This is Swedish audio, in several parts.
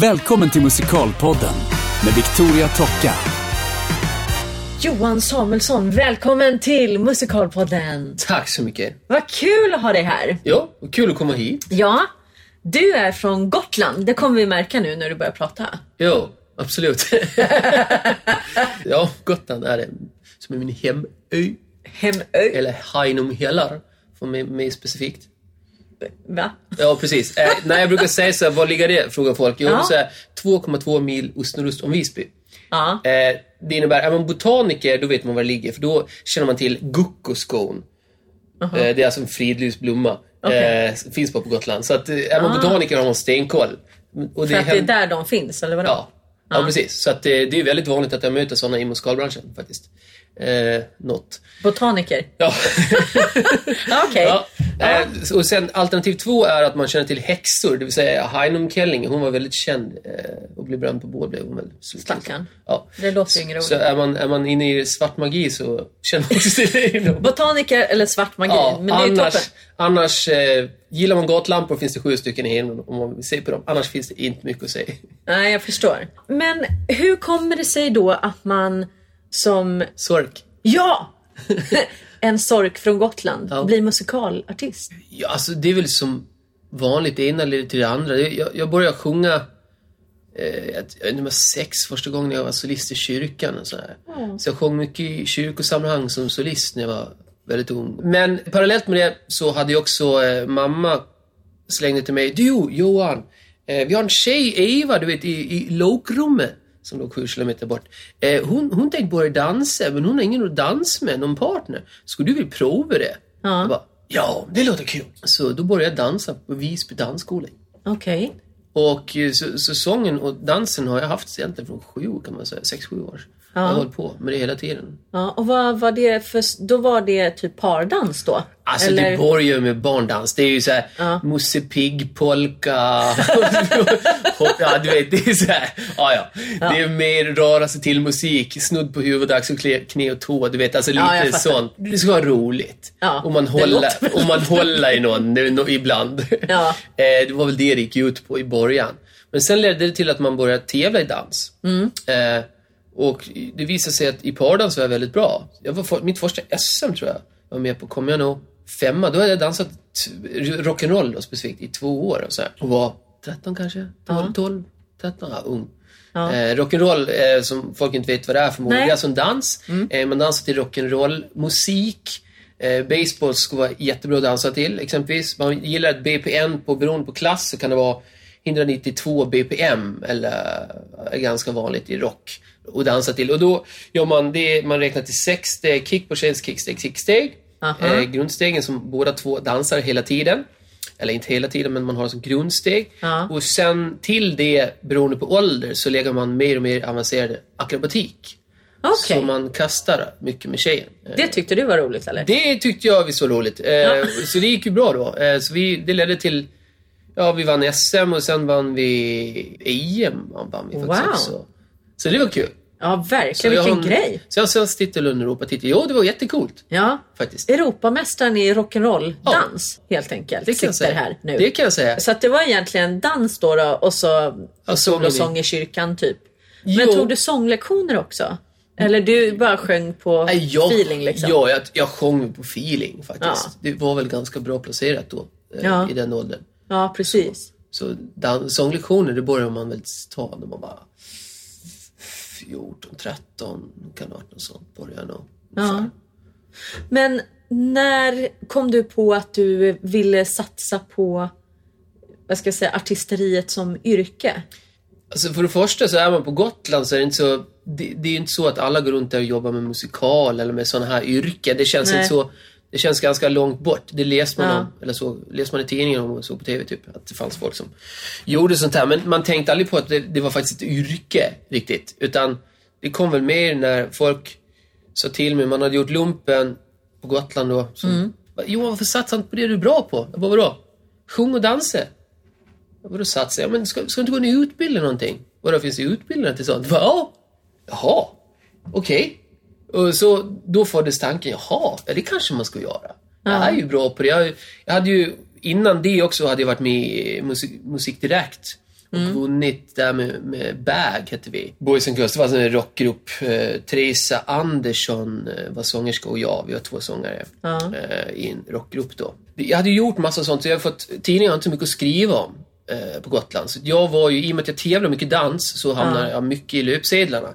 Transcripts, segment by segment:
Välkommen till Musikalpodden med Victoria Tocka. Johan Samuelsson, välkommen till Musikalpodden. Tack så mycket. Vad kul att ha dig här. Ja, kul att komma hit. Ja, du är från Gotland. Det kommer vi märka nu när du börjar prata. Ja, absolut. ja, Gotland är det som är min hemö. Hemö. Eller Hainom Helar, för mig, mig specifikt. Va? Ja, precis. Eh, när jag brukar säga så här, var ligger det? Frågar folk. Jo, Ja. så här, 2,2 mil ost om Visby. Ja. Eh, det innebär, är man botaniker, då vet man var det ligger. För då känner man till Guckoskon. Eh, det är alltså en fridlyst blomma. Okej. Eh, finns bara på Gotland. Så att, eh, är man botaniker har man stenkoll. Och För att det är där de finns, eller vadå? Ja, ja. precis. Så att det, det är väldigt vanligt att jag möter sådana i musikalbranschen faktiskt. Eh, något. Botaniker? Ja. Ja, Okej. ja. Eh, och sen alternativ två är att man känner till häxor, det vill säga Heinum Kelling. Hon var väldigt känd eh, och blev bränd på bål blev hon väl. Stackarn. Ja. Det låter ju inget Så roligt. är man, är man inne i svart magi så känner man också till det. Botaniker eller svart magi. Ja, men det är ju annars, toppen. annars eh, gillar man gatlampor finns det sju stycken i himlen om man vill se på dem. Annars finns det inte mycket att säga. Nej, jag förstår. Men hur kommer det sig då att man som... Sork. Ja! en sork från Gotland Ja. blir musikalartist. Ja, alltså det är väl som vanligt, det ena leder till det andra. Jag, jag började sjunga, eh, jag var sex första gången jag var solist i kyrkan. Och så, här. så jag sjöng mycket i kyrkosammanhang som solist när jag var väldigt ung. Men parallellt med det så hade jag också eh, mamma slängde till mig, du Johan, eh, vi har en tjej, Eva, du vet i, i lokrummet som låg sju kilometer bort. Eh, hon, hon tänkte börja dansa, men hon har ingen att dansa med, någon partner. Skulle du vilja prova det? Ja. Jag bara, ja, det låter kul. Så då började jag dansa på Visby dansskola. Okej. Och eh, så, så sången och dansen har jag haft egentligen från sju kan man säga, sex, sju år. Jag har hållit på med det hela tiden. Ja, och vad var det för... Då var det typ pardans då? Alltså Eller? det börjar med barndans. Det är ju såhär Ja. Musse Pigg, polka. ja, du vet, det är såhär. Ja, ja. Det är mer röra sig till musik, snudd på huvud, axel, knä, och tå. Du vet, alltså lite Ja, sånt. Det ska vara roligt. Ja, och man håller, och man håller i någon ibland. Ja. Eh, det var väl det det gick ut på i början. Men sen ledde det till att man började tävla i dans. Mm. Eh, och det visade sig att i pardans var jag väldigt bra. Jag var för, mitt första SM tror jag. Jag var med på, kom jag nog femma. Då hade jag dansat rock'n'roll då specifikt i två år och så här. Och var 13 kanske? 12, 12 13? Ja, ung. Ja. Eh, rock'n'roll, eh, som folk inte vet vad det är förmodligen, det är alltså en dans. Eh, man dansar till rock'n'roll, musik. Eh, baseball ska vara jättebra att dansa till exempelvis. Man gillar ett BPM på, beroende på klass så kan det vara 192 BPM eller är ganska vanligt i rock att dansa till. Och då gör man det, man räknar till sex steg, kick på tjejs kicksteg, kicksteg. Aha. Eh, grundstegen som båda två dansar hela tiden. Eller inte hela tiden, men man har som grundsteg. Ja. Och sen till det, beroende på ålder, så lägger man mer och mer avancerad akrobatik. Okej. Så man kastar mycket med tjejen. Det tyckte du var roligt eller? det tyckte jag var roligt. Eh, Så det gick ju bra då. Eh, så vi, det ledde till, ja vi vann SM och sen vann vi EM. Vann vi faktiskt Wow. också. Så det var kul. Ja, Så verkligen. jag Vilken en- grej. Så jag har svensk titel och en Europatitel. Jo, det var jättecoolt Ja. faktiskt. Europamästaren i rock'n'roll-dans, helt enkelt, Det kan jag sitter här nu. Det kan jag säga. Så att det var egentligen dans då, då och så Ja, solosång i kyrkan typ. Men Jo. tog du sånglektioner också? Eller du bara sjöng på Nej, jag, feeling liksom? Ja, jag, jag sjöng på feeling faktiskt. Ja. Det var väl ganska bra placerat då. eh, Ja. I den åldern. Ja, precis. Så dan- sånglektioner, det börjar man väl ta när man var 14, 13, kan ha varit något sånt. Börjar nog. Ja. Men när kom du på att du ville satsa på vad ska jag säga, artisteriet som yrke? Alltså för det första så är man på Gotland så är det inte så... Det, det är inte så att alla går runt där och jobbar med musikal eller med sådana här yrken. Det känns Nej. inte så... Det känns ganska långt bort. Det läser man Ja. om, eller så, läser man i tidningen om och så på TV typ. Att det fanns folk som gjorde sånt här. Men man tänkte aldrig på att det, det var faktiskt ett yrke riktigt. Utan det kom väl mer när folk sa till mig, man hade gjort lumpen på Gotland då. Så, Mm. Johan, varför satsar inte på det du är bra på? Jag bara, vadå? Sjung och dansa. Vadå satsa? Ja, men ska, ska du inte gå och utbilda någonting? Vadå, finns det utbildningar till sånt? Va, ja. Jaha, okej. Och så då föddes tanken, jaha, ja, det kanske man ska göra. Jag är ju bra på det. Jag, jag hade ju, innan det också hade jag varit med i musik, musik Direkt. och vunnit där med, med Bag, hette vi. Boys and Girls, det var en rockgrupp. Eh, Teresa Andersson eh, var sångerska och jag, vi var två sångare eh, i en rockgrupp då. Jag hade ju gjort massa sånt, så jag har fått, tidningar har inte så mycket att skriva om eh, på Gotland. Så jag var ju, i och med att jag tävlar mycket dans, så hamnar jag mycket i löpsedlarna.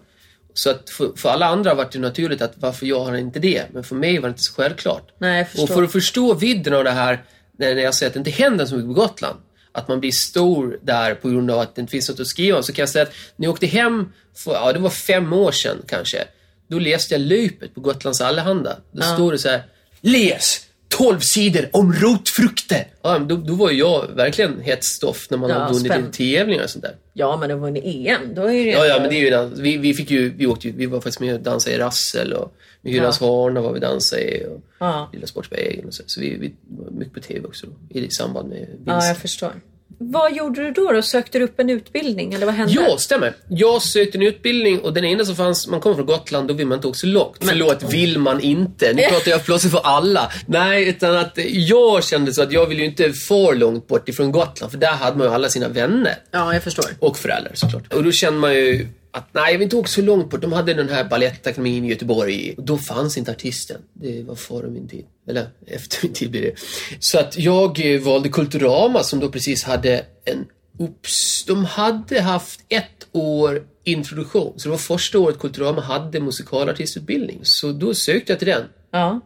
Så att för, för alla andra var det naturligt att varför jag har inte det, men för mig var det inte så självklart. Nej. Och för att förstå vidden av det här, när jag säger att det inte händer så mycket på Gotland, att man blir stor där på grund av att det inte finns något att skriva om, så kan jag säga att när jag åkte hem, för, ja det var fem år sedan kanske, då läste jag löpet på Gotlands Allehanda. Då stod det så här, läs! 12 sidor om rotfrukter! Ja, men då, då var ju jag verkligen hett stoff när man Ja, har vunnit i tävlingar och sånt där. Ja, men det var en EM. Då är det Ja, ja, men det är ju den. Vi, vi fick ju, vi åkte ju, vi var faktiskt med och dansade i Rassel och med Hylands Hörna var vi dansade i och Ja. Lilla Sportspegeln och så. Så vi, vi var mycket på TV också då, i samband med vinst. Ja, jag förstår. Vad gjorde du då? då? Sökte du upp en utbildning eller vad hände? Ja, stämmer. Jag sökte en utbildning och den enda som fanns, man kommer från Gotland, då vill man inte åka så långt. Förlåt, vill man inte? Nu pratar jag plötsligt för alla. Nej, utan att jag kände så att jag vill ju inte för långt bort ifrån Gotland, för där hade man ju alla sina vänner. Ja, jag förstår. Och föräldrar såklart. Och då kände man ju att nej, jag vill inte åka så långt bort. De hade den här Balettakademin i Göteborg. Då fanns inte artisten. Det var före min tid. Eller efter min tid blir det. Så att jag eh, valde Kulturama som då precis hade en Oops, de hade haft ett år introduktion. Så det var första året Kulturama hade musikalartistutbildning. Så då sökte jag till den. Ja.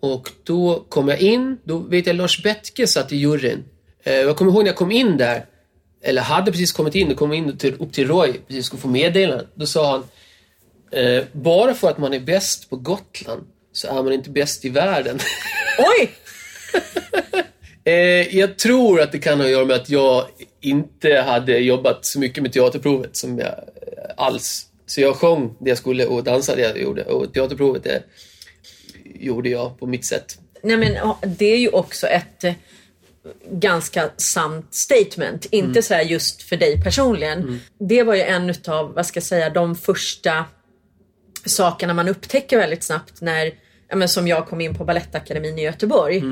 Och då kom jag in, då vet jag Lars Bettke satt i juryn. Eh, Jag kommer ihåg när jag kom in där, eller hade precis kommit in och kom in till, upp till Roy, precis skulle få meddelande. Då sa han, eh, bara för att man är bäst på Gotland så är man inte bäst i världen. Oj! eh, jag tror att det kan ha att göra med att jag inte hade jobbat så mycket med teaterprovet som jag eh, alls. Så jag sjöng det jag skulle och dansade det jag gjorde och teaterprovet det gjorde jag på mitt sätt. Nej, men det är ju också ett eh, ganska sant statement. Inte så här just för dig personligen. Det var ju en utav, vad ska jag säga, de första sakerna man upptäcker väldigt snabbt när, ja, men som jag kom in på Balettakademin i Göteborg.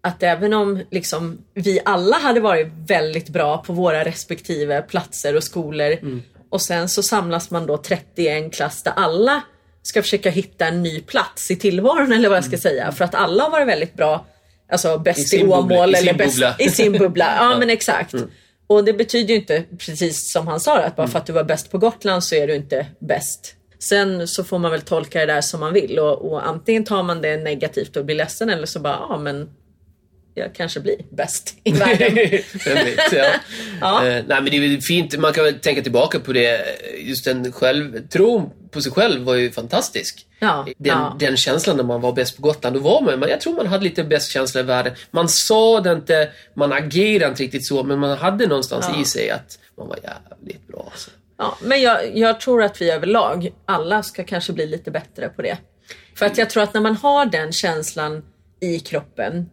Att även om liksom, vi alla hade varit väldigt bra på våra respektive platser och skolor och sen så samlas man då 30 i en klass där alla ska försöka hitta en ny plats i tillvaron eller vad jag ska säga. För att alla har varit väldigt bra, alltså bäst i, Åmål eller bäst bubbla. i sin bubbla. Ja men exakt. Och det betyder ju inte precis som han sa att bara för att du var bäst på Gotland så är du inte bäst. Sen så får man väl tolka det där som man vill och, och antingen tar man det negativt och blir ledsen eller så bara, ja men jag kanske blir bäst i världen. Vet, ja. Ja. Eh, nej men det är fint, man kan väl tänka tillbaka på det. Just den självtron på sig själv var ju fantastisk. Ja, Den, ja. den känslan när man var bäst på Gotland, då var man, jag tror man hade lite bäst känsla i världen. Man sa det inte, man agerade inte riktigt så, men man hade någonstans Ja. i sig att man var jävligt bra. Alltså. Ja, men jag, jag tror att vi överlag, alla ska kanske bli lite bättre på det. För att jag tror att när man har den känslan i kroppen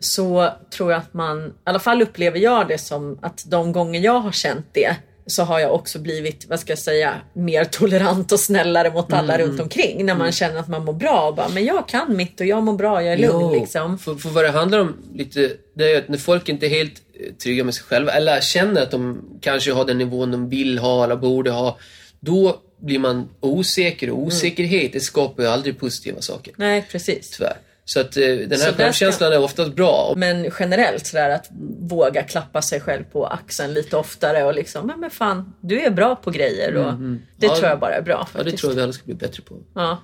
så tror jag att man, i alla fall upplever jag det som att de gånger jag har känt det så har jag också blivit, vad ska jag säga, mer tolerant och snällare mot alla runt omkring. När man känner att man mår bra och bara, men jag kan mitt och jag mår bra, jag är lugn Jo, liksom. För, för vad det handlar om lite, det är att när folk inte är helt eh, trygga med sig själva, eller känner att de kanske har den nivån de vill ha eller borde ha, då blir man osäker och osäkerhet, det skapar ju aldrig positiva saker. Nej, precis. Tyvärr. Så att eh, den här där ska- självkänslan är oftast bra. Men generellt sådär att våga klappa sig själv på axeln lite oftare och liksom, men, men fan, du är bra på grejer och det Mm, Ja, tror jag bara är bra Ja, faktiskt. det tror jag vi alla ska bli bättre på. Ja.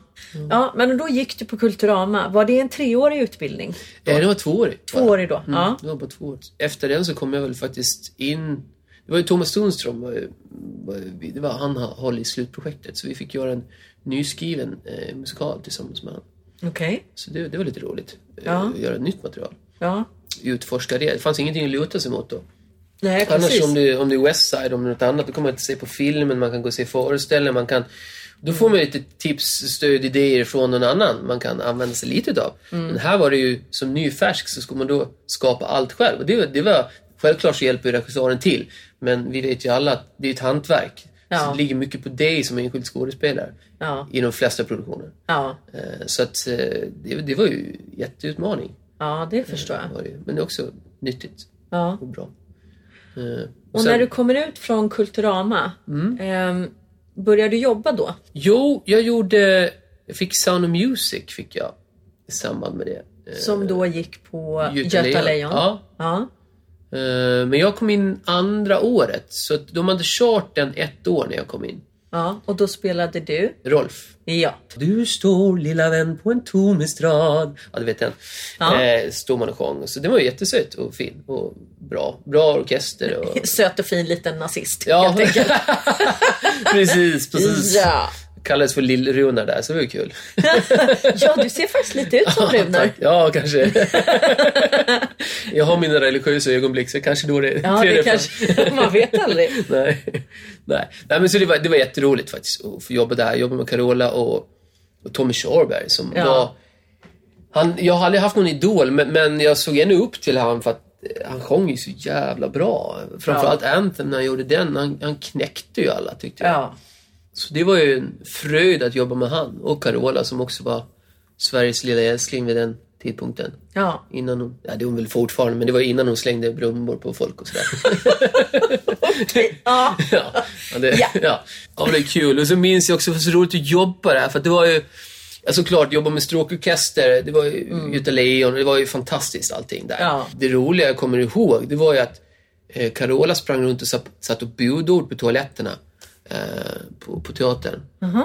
ja, men då gick du på Kulturama. Var det en treårig utbildning? Eh, det var tvåårigt. bara. Tvåårig då? Mm, Ja. Det var bara två år. Efter den så kom jag väl faktiskt in... Det var ju Thomas Sundström, ju- det var han höll i slutprojektet. Så vi fick göra en nyskriven eh, musikal tillsammans med honom. Okej. Så det, det var lite roligt. eh, Ja. Att göra nytt material. Ja. Utforska det. Det fanns ingenting att luta sig mot då. Nej, Annars precis. om det, om det är Westside, om det är något annat, då kan man inte se på filmen, man kan gå och se föreställningar, man kan... Då får man lite tips, stöd, idéer från någon annan man kan använda sig lite utav. Mm. Men här var det ju, som nyfärsk så ska man då skapa allt själv. Och det, var- det var, självklart så hjälper regissören till. Men vi vet ju alla att det är ett hantverk. Ja. Så det ligger mycket på dig som enskild skådespelare. Ja. I de flesta produktioner. Ja. Eh, Så att eh, det, det var ju jätteutmaning. ja, det förstår jag. Men det är också nyttigt Ja. och bra. Eh, Och sen- när du kommer ut från Kulturama, Mm. börjar du jobba då? Jo, jag gjorde... Jag fick Sound of Music fick jag i samband med det. Eh, Som då gick på Göta Göta Lejon. Ja. ja. Eh, Men jag kom in andra året, så de hade kört den ett år när jag kom in. Ja, och då spelade du? Rolf. Ja. Du står lilla vän på en tom estrad. Ja, du vet den. Ja. Eh, stod man och sjöng. Så det var jättesöt och fin och bra. Bra orkester. Och... Söt och fin liten nazist Ja, helt enkelt. precis, precis. Ja. Kallades för Lill-Runar där, så det var ju kul. ja, du ser faktiskt lite ut som Runar. Ja, kanske. jag har mina religiösa ögonblick, så kanske då det Ja, det kanske... Man vet aldrig. Nej. Nej. Nej, men så det var, det var jätteroligt faktiskt att få jobba där. Jobba med Carola och, och Tommy Körberg som Ja. var... Han, jag har aldrig haft någon idol, men, men jag såg ändå upp till honom för att eh, han sjöng ju så jävla bra. Framförallt Anthem när han gjorde den. Han, han knäckte ju alla tyckte jag. Ja. Så det var ju en fröjd att jobba med han och Carola som också var Sveriges lilla älskling vid den tidpunkten. Ja. Innan hon, ja det är hon väl fortfarande, men det var innan hon slängde brummor på folk och sådär. ja. ja, ja, det, Ja. ja. ja, men det är kul. Och så minns jag också, det var så roligt att jobba där, för att det var ju Ja, såklart, jobba med stråkorkester, det var ju Göta Lejon, det var ju fantastiskt allting där. Mm. Ja. Det roliga jag kommer ihåg, det var ju att eh, Carola sprang runt och satt, satt och budord på toaletterna på, på teatern.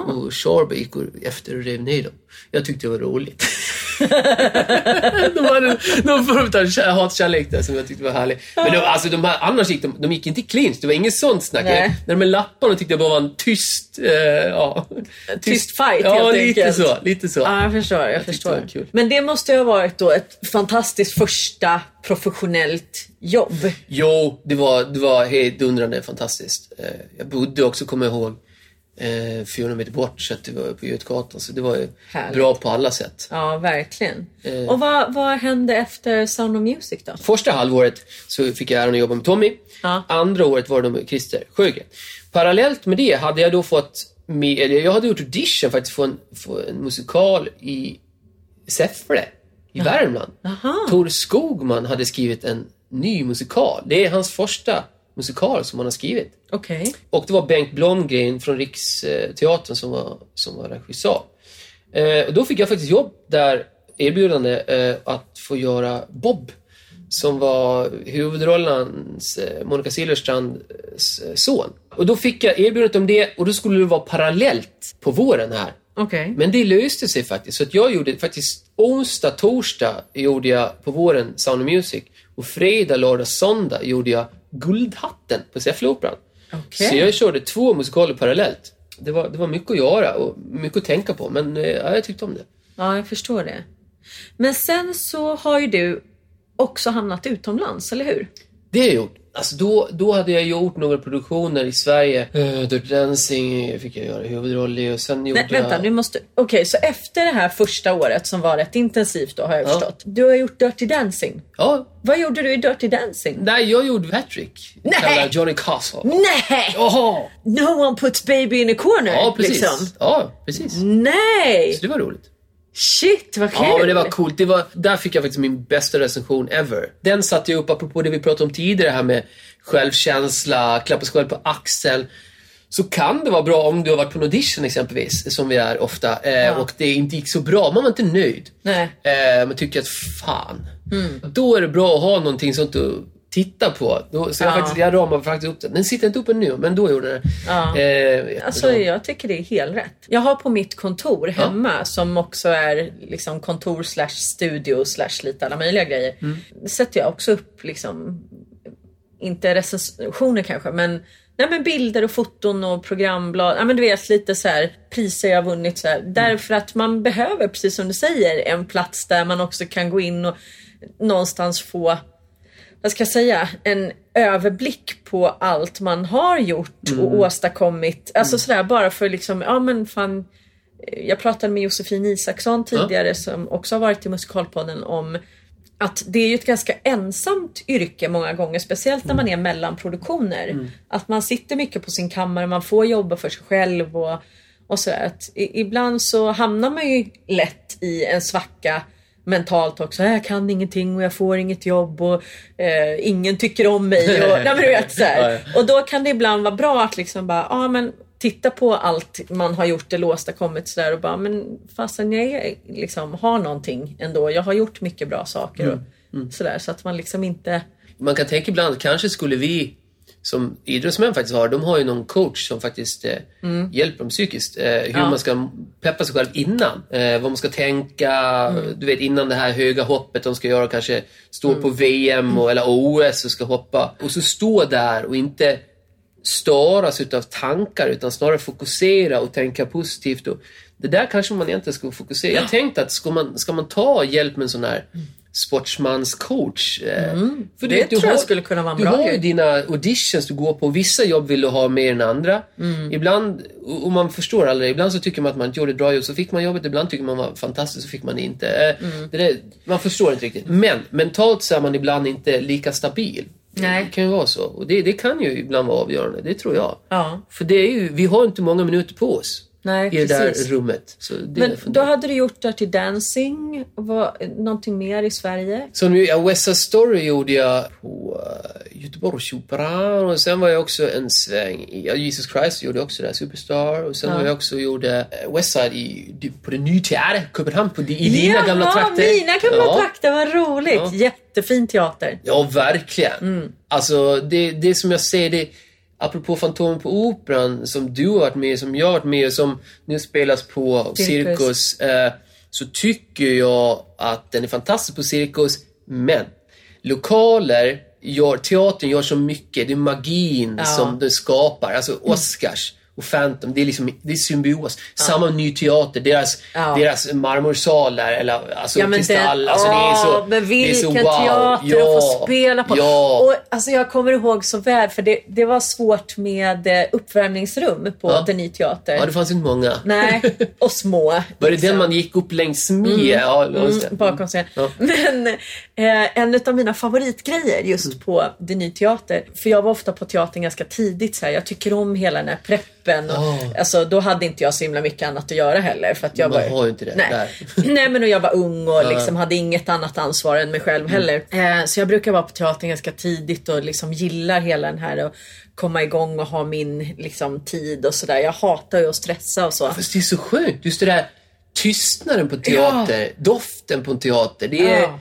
Och Charby gick efter och rev ner dem. Jag tyckte det var roligt. de hade någon form av kär- hatkärlek där som jag tyckte var härlig. Men de, alltså, de här, annars gick de, de gick inte i clinch, det var inget sånt snack. Nej. När de är lapparna tyckte jag bara var en tyst, eh, ja. Tyst fight, Ja, helt lite enkelt. så. Lite så. Ja, jag förstår. Jag, tyckte förstår. det kul. Men det måste ju ha varit då ett fantastiskt första professionellt jobb. Jo, det var, det var helt dundrande fantastiskt. Eh, Jag bodde också, kommer jag ihåg, eh, 400 meter bort, så att det var på Götgatan. Så det var ju Härligt. bra på alla sätt. Ja, verkligen. Eh. Och vad, vad hände efter Sound of Music då? Första halvåret så fick jag äran att jobba med Tommy. Ja. Andra året var det med Christer Sjögren. Parallellt med det hade jag då fått med, eller jag hade gjort audition faktiskt för en, för en musikal i Säffle i Värmland. Jaha. Tor Skogman hade skrivit en ny musikal. Det är hans första musikal som han har skrivit. Okej. Och det var Bengt Blomgren från Riksteatern som var, som var regissör. Eh, och då fick jag faktiskt jobb där, erbjudande eh, att få göra Bob. Som var huvudrollens eh, Monica Silfverstrands eh, son. Och då fick jag erbjudandet om det och då skulle det vara parallellt på våren här. Okej. Men det löste sig faktiskt. Så att jag gjorde faktiskt onsdag, torsdag gjorde jag på våren Sound of Music. Och fredag, lördag, söndag gjorde jag Guldhatten på Säffleoperan. Okej. Så jag körde två musikaler parallellt. Det var, det var mycket att göra och mycket att tänka på, men eh, ja, jag tyckte om det. Ja, jag förstår det. Men sen så har ju du också hamnat utomlands, eller hur? Det har jag gjort. Alltså då, då hade jag gjort några produktioner i Sverige. Uh, Dirty Dancing fick jag göra huvudroll i och sen gjorde Nej, vänta, jag... nu måste... Okej, så efter det här första året som var rätt intensivt då har jag Ja. förstått. Du har gjort Dirty Dancing. Ja, Vad gjorde du i Dirty Dancing? nej, jag gjorde Patrick. Nej! Johnny Castle. Nej! Jaha! No one puts baby in a corner, Ja, precis. liksom. Ja, precis. Nej! Så det var roligt. Shit, vad kul! Ja, men det var coolt. Det var, där fick jag faktiskt min bästa recension ever. Den satte jag upp, apropå det vi pratade om tidigare, här med självkänsla, klappa sig själv på axeln. Så kan det vara bra om du har varit på en audition exempelvis, som vi är ofta, eh, och det inte gick så bra. Man var inte nöjd. Nej. Eh, man tycker att fan. Då är det bra att ha någonting sånt att titta på. Då, så jag, Ja. faktiskt, jag ramade faktiskt upp den. Den sitter inte uppe nu, men då gjorde den Ja. eh, Alltså jättebra. jag tycker det är helt rätt. Jag har på mitt kontor hemma som också är liksom kontor slash studio slash lite alla möjliga grejer. Sätter jag också upp liksom, inte recensioner kanske men Nej men bilder och foton och programblad. Ja men du vet lite så här priser jag har vunnit så här. Därför att man behöver, precis som du säger, en plats där man också kan gå in och någonstans få vad ska jag säga, en överblick på allt man har gjort och åstadkommit. Alltså sådär bara för liksom, ja men fan. Jag pratade med Josefin Isaksson tidigare som också har varit i Musikalpodden om att det är ju ett ganska ensamt yrke många gånger, speciellt när man är mellan produktioner. Att man sitter mycket på sin kammare, man får jobba för sig själv och, och sådär. Att ibland så hamnar man ju lätt i en svacka mentalt också. Jag kan ingenting och jag får inget jobb och eh, ingen tycker om mig. Och, nej, vet, så här. och då kan det ibland vara bra att liksom bara, ja men titta på allt man har gjort eller åstadkommit sådär och bara, men fastän jag liksom har någonting ändå. Jag har gjort mycket bra saker och sådär så att man liksom inte Man kan tänka ibland, kanske skulle vi som idrottsmän faktiskt har, de har ju någon coach som faktiskt eh, hjälper dem psykiskt. Eh, hur Ja. man ska peppa sig själv innan. Eh, vad man ska tänka, du vet innan det här höga hoppet de ska göra, kanske stå på VM och, eller OS och ska hoppa. Och så stå där och inte störas utav tankar utan snarare fokusera och tänka positivt. Och det där kanske man egentligen ska fokusera. Jag tänkte att ska man, ska man ta hjälp med en sån här sportsmanscoach. eh, För Det tror jag skulle kunna vara en Du bra har ju dina auditions du går på. Vissa jobb vill du ha mer än andra. Mm. Ibland, och man förstår aldrig, ibland så tycker man att man inte gjorde ett bra jobb så fick man jobbet. Ibland tycker man var fantastiskt så fick man det inte. Eh, Mm. Det där, man förstår inte riktigt. Men mentalt så är man ibland inte lika stabil. Nej. Det kan ju vara så. Och det, det kan ju ibland vara avgörande, det tror jag. Ja. För det är ju, vi har inte många minuter på oss. Nej, I det där rummet. Men då hade du gjort Dirty Dancing, var, någonting mer i Sverige? Så nu, ja, West Side Story gjorde jag på uh, Göteborgsoperan och sen var jag också en sväng i ja, Jesus Christ gjorde också där, Superstar. Och sen Ja. var jag också gjorde eh, West Side i, på det nya teater, Köpenhamn, på, i dina gamla trakter. mina gamla ja. trakter, vad roligt! Ja. Jättefin teater. Ja, verkligen. Mm. Alltså, det, det som jag säger, det, apropå Fantomen på Operan, som du har varit med som jag har varit med som nu spelas på Cirkus. Cirkus, eh, så tycker jag att den är fantastisk på Cirkus, men lokaler, gör, teatern gör så mycket, det är magin Ja. som det skapar, alltså Oscars och Phantom, det är liksom det är symbios. Samma ny teater, deras, Ja. deras marmorsal där, eller alltså Ja, kristall, det, alltså det är så... Men det är så vilken wow. teater ja, att få spela på. Ja. Och, alltså, jag kommer ihåg så väl, för det, det var svårt med eh, uppvärmningsrum på Ja. Den Ny Teater. Ja, det fanns inte många. Nej, och små. Var det liksom. den man gick upp längs med? Ja, just det. Mm, bakom scen. Ja. Men eh, en av mina favoritgrejer just Mm. på Det Ny Teater, för jag var ofta på teatern ganska tidigt. Så här, jag tycker om hela den här preppen. Och, Ja. Alltså, då hade inte jag så himla mycket annat att göra heller. För att jag Man var, inte det nej. där. nej men och jag var ung och liksom hade inget annat ansvar än mig själv Mm. heller. Eh, så jag brukar vara på teatern ganska tidigt och liksom gillar hela den här och komma igång och ha min liksom, tid och sådär. Jag hatar ju att stressa och så. Fast det är så skönt. Just det där tystnaden på teater, doften på en teater. Det är... Ja.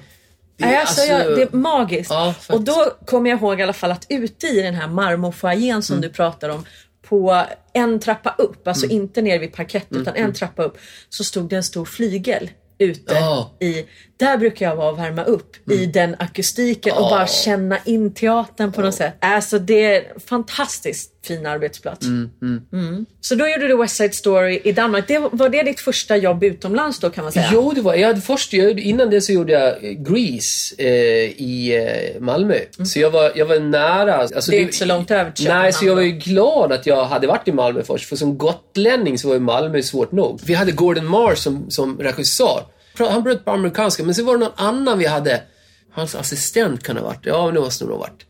Det är, alltså, jag, det är magiskt. Ja, och då kommer jag ihåg i alla fall att ute i den här marmorfoajén som Mm. du pratar om, på en trappa upp, alltså Mm. inte ner vid parkett utan en trappa upp, så stod det en stor flygel ute Ja. i, där brukar jag vara och värma upp i den akustiken och Ja. bara känna in teatern på något sätt. Alltså det är en fantastiskt fin arbetsplats. Mm. Så då gjorde du West Side Story i Danmark. Det, var det ditt första jobb utomlands då kan man säga? Jo, det var jag. Först, jag, innan det så gjorde jag Grease eh, i eh, Malmö. Så jag var, jag var nära. Alltså, Mm. Det är inte så långt över till Nej, så jag var ju glad att jag hade varit i Malmö först. För som gotlänning så var ju Malmö svårt nog. Vi hade Gordon Mars som, som regissör. Han bröt på amerikanska, men så var det någon annan vi hade. Hans assistent kan ha varit. Ja, det måste nog ha varit.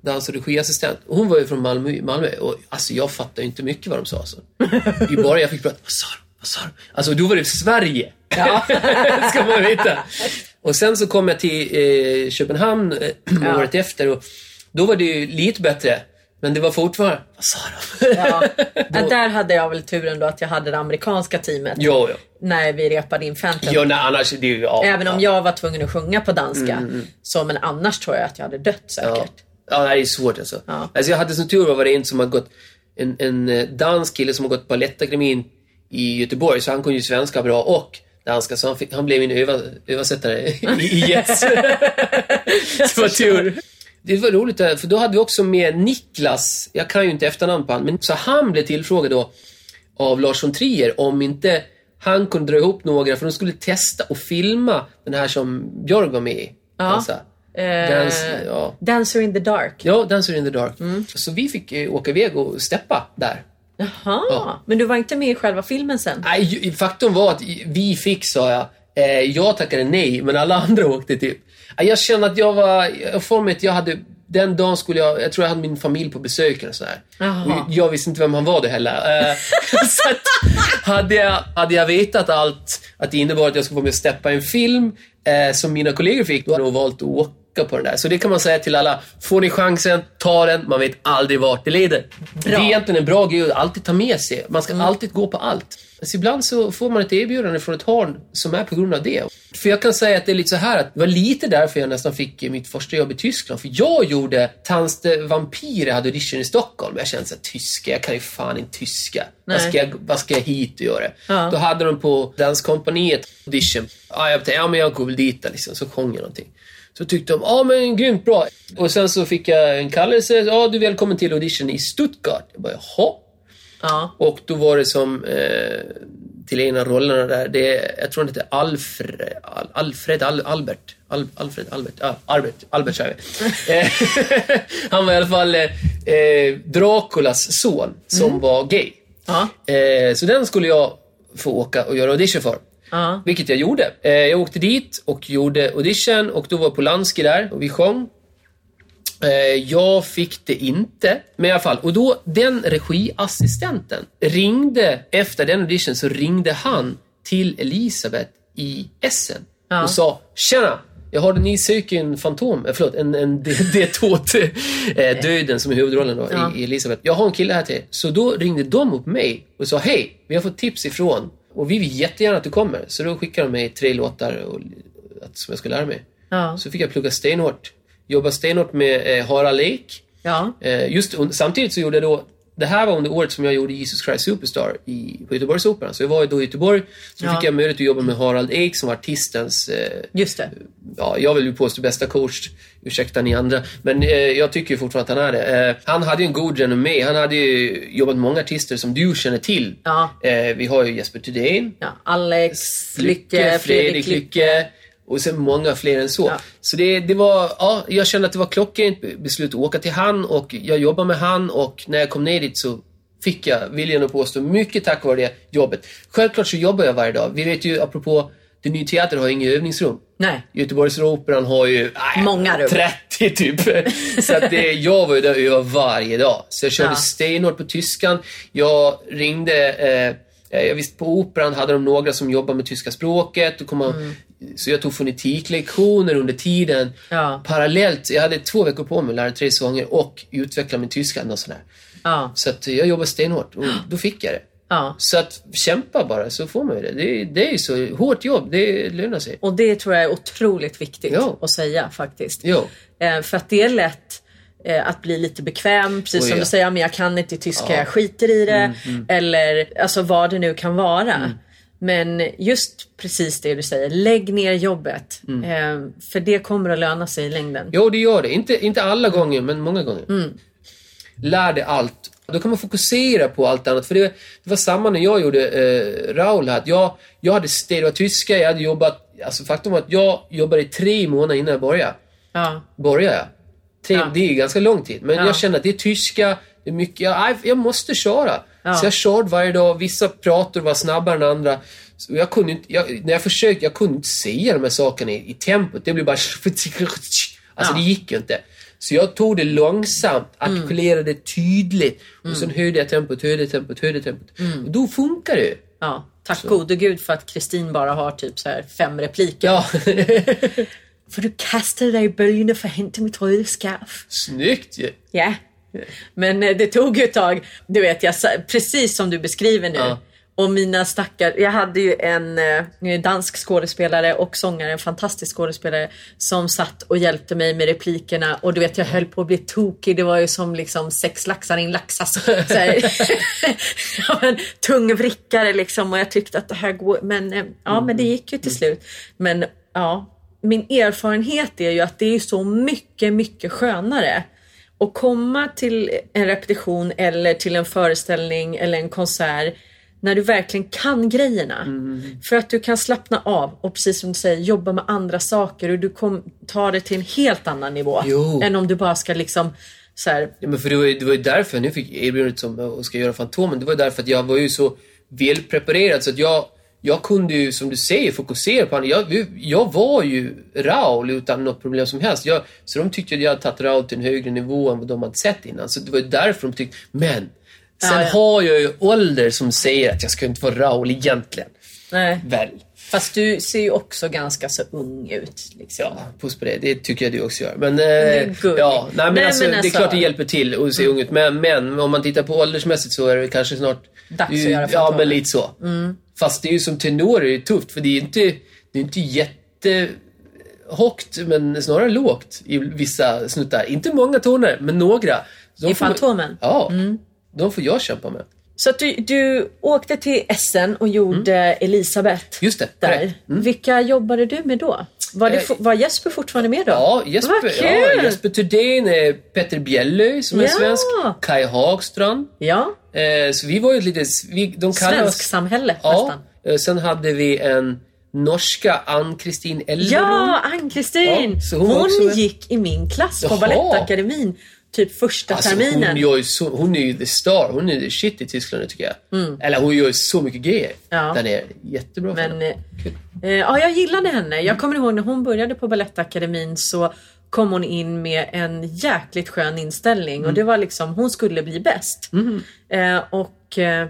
Dans och regiassistent. Hon var ju från Malmö, Malmö och alltså jag fattade inte mycket vad de sa. Alltså. I början jag fick prata, vad sa de? Vad sa de? Alltså då var det Sverige. Ja. ska man veta. Och sen så kom jag till eh, Köpenhamn eh, Ja. året efter och då var det ju lite bättre. Men det var fortfarande, vad sa de? Ja. Ja, där hade jag väl turen då att jag hade det amerikanska teamet jo, jo. när vi repade in Phantom. Jo, nej, annars är det ju... Ja, Även om ja. jag var tvungen att sjunga på danska. Så, men annars tror jag att jag hade dött säkert. Ja, ja det är svårt alltså. Ja. alltså jag hade som tur var det en som har gått, en, en eh, dansk kille som har gått Balettakademin i Göteborg, så han kunde ju svenska bra och danska, så han, fick, han blev min översättare i, Yes. så det var tur. Det var roligt, där, för då hade vi också med Niklas, jag kan ju inte efternamn på han, men så han blev tillfrågad då av Lars von Trier om inte han kunde dra ihop några, för de skulle testa och filma den här som Björk var med i. Ja. Alltså, Eh, Dance, ja. Dancer in the dark. Ja, Dancer in the Dark. Mm. Så vi fick eh, åka iväg och steppa där. Jaha, Ja. men du var inte med i själva filmen sen? Nej, faktum var att vi fick, sa jag. Eh, jag tackade nej, men alla andra åkte typ. Jag kände att jag var, jag får mig att jag hade, den dagen skulle jag, jag tror jag hade min familj på besök eller sådär. Och jag visste inte vem han var då heller. Eh, så att, hade jag, hade jag vetat allt, att det innebar att jag skulle vara med och steppa en film, eh, som mina kollegor fick, då hade de valt att åka på den där. Så det kan man säga till alla. Får ni chansen, ta den. Man vet aldrig vart det leder. Det är egentligen en bra grej att alltid ta med sig. Man ska alltid gå på allt. Så ibland så får man ett erbjudande från ett hörn som är på grund av det. För jag kan säga att det är lite så här att det var lite därför jag nästan fick mitt första jobb i Tyskland. För jag gjorde Tanste Vampyr, jag hade audition i Stockholm. Jag kände såhär, tyska, jag kan ju fan inte tyska. Vad ska, jag, vad ska jag hit och göra? Ja. Då hade de på Danskompaniet audition. Ja, jag tänkte, ja men jag går väl dit liksom. Så sjöng jag någonting. Så tyckte de, ja men grymt bra. Och sen så fick jag en kallelse, ja du är välkommen till audition i Stuttgart. Jag bara, jaha? Ja. Och då var det som eh, till av rollerna där, det, jag tror han hette Alfred, Al, Alfred Al, Albert. Al, Alfred Albert, ja, Albert, Albert säger. Eh, Han var i alla fall eh, eh, Draculas son som var gay. Ja. Eh, så den skulle jag få åka och göra audition för. Ja. Vilket jag gjorde. Eh, jag åkte dit och gjorde audition och då var Polanski där och vi sjöng. Eh, jag fick det inte, men i alla fall. Och då, den regiassistenten ringde, efter den audition så ringde han till Elisabeth i Essen Ja. och sa Tjena! Jag hörde ni söker en fantom, eh, förlåt, en, en D2 eh, döden som är huvudrollen då, Ja. i, Elisabeth. Jag har en kille här till. Så då ringde de upp mig och sa Hej, vi har fått tips ifrån och vi vill jättegärna att du kommer. Så då skickade de mig tre låtar och, att, som jag skulle lära mig. Ja. Så fick jag plugga stenhårt. Jobba stenhårt med eh, Harald Lek. Ja. Eh, just samtidigt så gjorde jag då det här var under året som jag gjorde Jesus Christ Superstar i, på Göteborgsoperan. Så jag var då i Göteborg. Så Ja. fick jag möjlighet att jobba med Harald Ek som var artistens eh, Just det. ja, jag vill ju påstå bästa coach. Ursäkta ni andra. Men eh, jag tycker fortfarande att han är det. Eh, han hade ju en god renommé. Han hade ju jobbat med många artister som du känner till. Ja. Eh, vi har ju Jesper Thydén. Ja. Alex, Lycke, Fredrik Lycke. Och sen många fler än så. Ja. Så det, det var, ja, jag kände att det var klockrent beslut att åka till han och jag jobbade med han och när jag kom ner dit så fick jag, vill jag nog påstå, mycket tack vare det jobbet. Självklart så jobbar jag varje dag. Vi vet ju, apropå, det nya teater har ju inga övningsrum. Nej. Göteborgsoperan har ju nej, Många rum. 30 typ. Så att det, jag var ju där och övade varje dag. Så jag körde Ja. stenhårt på tyskan. Jag ringde, eh, jag visste på operan hade de några som jobbade med tyska språket. Och kom man, Så jag tog fonetiklektioner under tiden. Mm. Ja. Parallellt, jag hade två veckor på mig att lära tre sånger och utveckla min tyska. Och sådär. Ja. Så att jag jobbade stenhårt och då fick jag det. Ja. Så att kämpa bara så får man ju det. Det, det är ju så, hårt jobb, det lönar sig. Och det tror jag är otroligt viktigt Ja. att säga faktiskt. Jo. Eh, för att det är lätt eh, att bli lite bekväm, precis Oh, som ja. du säger, men jag kan inte tyska, Ja. Mm, jag skiter i det. Eller alltså vad det nu kan vara. Men just precis det du säger, lägg ner jobbet. Mm. Eh, för det kommer att löna sig i längden. Jo, det gör det. Inte, inte alla gånger, men många gånger. Mm. Lär dig allt. Då kan man fokusera på allt annat. För det, det var samma när jag gjorde eh, Raul här. Jag, jag hade städat tyska, jag hade jobbat... Alltså faktum var att jag jobbade i tre månader innan jag började. Ja. Började jag. Tre, Ja. Det är ganska lång tid. Men Ja. jag kände att det är tyska, det är mycket... Jag, jag måste köra. Ja. Så jag körde varje dag. Vissa prator var snabbare än andra. Så jag kunde inte, jag, när jag försökte, jag kunde inte säga de här sakerna i, i tempot. Det blev bara... Alltså det gick ju inte. Så jag tog det långsamt, artikulerade det tydligt. Och sen höjde jag tempot, höjde tempot, höjde tempot. Och då funkar det. ja. Tack gode gud för att Kristin bara har typ så här fem repliker. Ja, För du kastade dig i böljorna för att hämta mitt röda scarf. snyggt ju. Ja. Men eh, det tog ju ett tag. Du vet, jag, precis som du beskriver nu. Ja. Och mina stackar, jag hade ju en eh, dansk skådespelare och sångare, en fantastisk skådespelare som satt och hjälpte mig med replikerna och du vet jag höll på att bli tokig. Det var ju som liksom sex laxar i en laxas. Så här. ja, men, tung vrickare liksom och jag tyckte att det här går, men eh, ja men det gick ju till slut. Men ja, min erfarenhet är ju att det är så mycket, mycket skönare att komma till en repetition eller till en föreställning eller en konsert när du verkligen kan grejerna. Mm. För att du kan slappna av och precis som du säger jobba med andra saker och du kom, tar det till en helt annan nivå. Jo. Än om du bara ska liksom så här, Ja, men för det var, ju, det var ju därför jag nu fick erbjudandet som att ska göra Fantomen. Det var därför att jag var ju så välpreparerad så att jag, jag kunde ju, som du säger, fokusera på honom. Jag, jag var ju Raul utan något problem som helst. Jag, så de tyckte att jag hade tagit Raul till en högre nivå än vad de hade sett innan. Så det var ju därför de tyckte, men Sen Ja, ja. har jag ju ålder som säger att jag ska inte vara Raul egentligen. Nej. Väl. Fast du ser ju också ganska så ung ut. Liksom. Ja, puss på det. Det tycker jag du också gör. Men, eh, är gulligt. ja, nej, men Nej, alltså, men det är alltså- klart det hjälper till att se ung ut. Men, men om man tittar på åldersmässigt så är det kanske snart... Dags att göra Ja, men lite så. Fast det är ju som tenor är det tufft för det är inte, det är inte jättehögt men snarare lågt i vissa snuttar. Inte många toner, men några. De I Fantomen? Ja. De får jag kämpa med. Så att du, du åkte till Essen och gjorde Elisabeth Mm. Just det, där. korrekt. Vilka jobbade du med då? Var, det, Eh, var Jesper fortfarande med då? Ja, Jesper, Vad kul! ja, Jesper Thurdin, Petter Bjellöj som är Ja. svensk, Kai Hagstrand. Ja, Eh, så vi var ju ett litet... Vi, de kallar svensk oss, samhälle Ja. nästan. Eh, sen hade vi en norska Ann-Kristin Elverum. Ja, Ann-Kristin! Ja, hon hon gick i min klass på Jaha. Balettakademin typ första Alltså, terminen. hon, gör ju så, hon är ju the star. Hon är the shit i Tyskland nu, tycker jag. Eller hon gör ju så mycket grejer Mm. Ja. där nere. Jättebra för Men henne. eh, eh, ja, jag gillade henne. Jag kommer ihåg när hon började på Balettakademin så kom hon in med en jäkligt skön inställning Mm. och det var liksom, hon skulle bli bäst. Eh, och eh,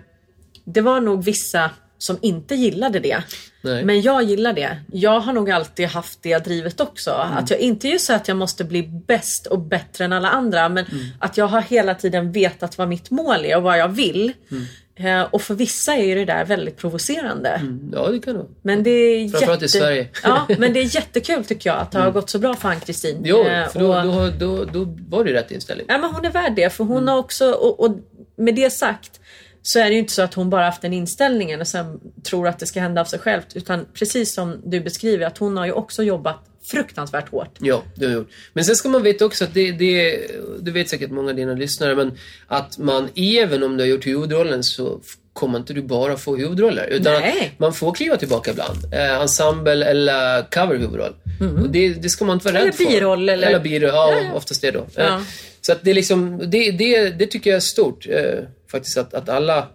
det var nog vissa som inte gillade det. Nej. Men jag gillar det. Jag har nog alltid haft det drivet också. Mm. Att jag inte just så att jag måste bli bäst och bättre än alla andra men Mm. att jag har hela tiden vetat vad mitt mål är och vad jag vill. Mm. Eh, och för vissa är ju det där väldigt provocerande. Ja, det kan det. Men det är Framförallt i Sverige. ja, men det är jättekul tycker jag att det har gått så bra för Ann-Kristin. Jo, Eh, för då, och- då, då, då var det rätt inställning. Ja, men hon är värd det för hon Mm. har också, och, och med det sagt så är det ju inte så att hon bara haft den inställningen och sen tror att det ska hända av sig självt. Utan precis som du beskriver att hon har ju också jobbat fruktansvärt hårt. Ja, det har jag gjort. Men sen ska man veta också att det, det du vet säkert många av dina lyssnare, men att man även om du har gjort huvudrollen så kommer inte du bara få huvudroller. Utan man får kliva tillbaka ibland. Eh, ensemble eller coverhuvudroll. Och det, det ska man inte vara Eller rädd för. biroll, eller- Eller biroll, ja, Ja, ja. oftast det då. Ja. Eh, Så att det är liksom, det, det, det tycker jag är stort. Eh, faktiskt att, att alla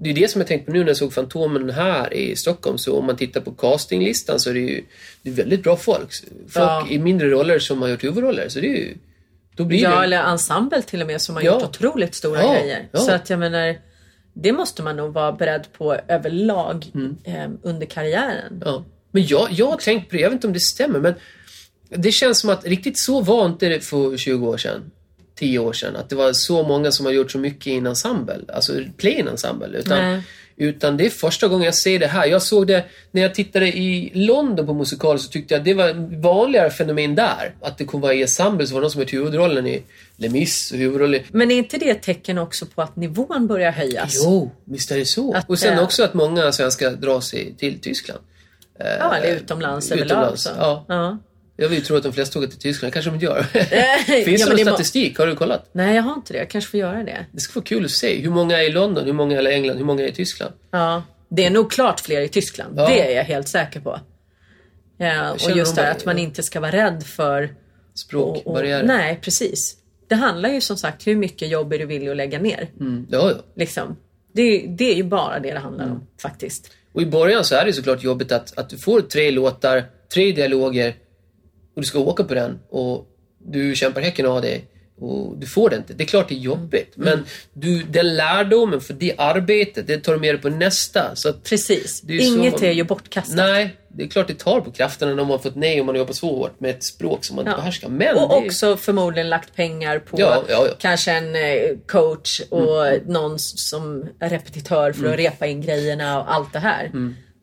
det är det som jag tänkt på nu när jag såg Fantomen här i Stockholm. Så om man tittar på castinglistan så är det ju det är väldigt bra folk. Folk Ja. i mindre roller som har gjort huvudroller. Så det är ju... Då blir Ja, det... eller ensemble till och med som har Ja. gjort otroligt stora Ja, grejer. ja. Så att jag menar, det måste man nog vara beredd på överlag Mm. eh, under karriären. Ja. Men jag, jag har tänkt på det, jag vet inte om det stämmer, men det känns som att riktigt så var inte det för 20 år sedan. 10 år sedan. Att det var så många som har gjort så mycket i en ensemble. Alltså plain ensemble. Utan, Nej. Utan det är första gången jag ser det här. Jag såg det när jag tittade i London på musikal så tyckte jag det var en vanligare fenomen där. Att det kunde vara i ensemble så var det någon som gjort huvudrollen i Les Mis huvudrollen Men är inte det ett tecken också på att nivån börjar höjas? Jo, visst är det så. Att, och sen eh, också att många svenskar drar sig till Tyskland. Ja, eller utomlands överlag. utomlands, Så. ja. Ja. Jag vill ju tro att de flesta åker till Tyskland, kanske de gör. Finns ja, det någon statistik? Har du kollat? Nej, jag har inte det. Jag kanske får göra det. Det ska vara kul att se. Hur många är i London, hur många är i England, hur många är i Tyskland? Ja. Det är nog klart fler i Tyskland. Ja. Det är jag helt säker på. Ja, och just det att man inte ska vara rädd för... Språkbarriärer. Nej, precis. Det handlar ju som sagt hur mycket jobb är du villig att lägga ner. Mm, ja, ja. Liksom. Det, det är ju bara det det handlar om faktiskt. Och i början så är det såklart jobbigt att, att du får tre låtar, tre dialoger och du ska åka på den och du kämpar häcken av dig och du får det inte. Det är klart det är jobbigt. Mm. Men du, den lärdomen för det arbetet, det tar du med dig på nästa. Så Precis. Är så Inget man- är ju bortkastat. nej, det är klart det tar på krafterna när man har fått nej och man jobbar så hårt med ett språk som man inte Ja. behärskar. Men Och det också förmodligen lagt pengar på Ja, ja, kanske en eh, coach och någon s- som är repetitör för att repa in grejerna och allt det här.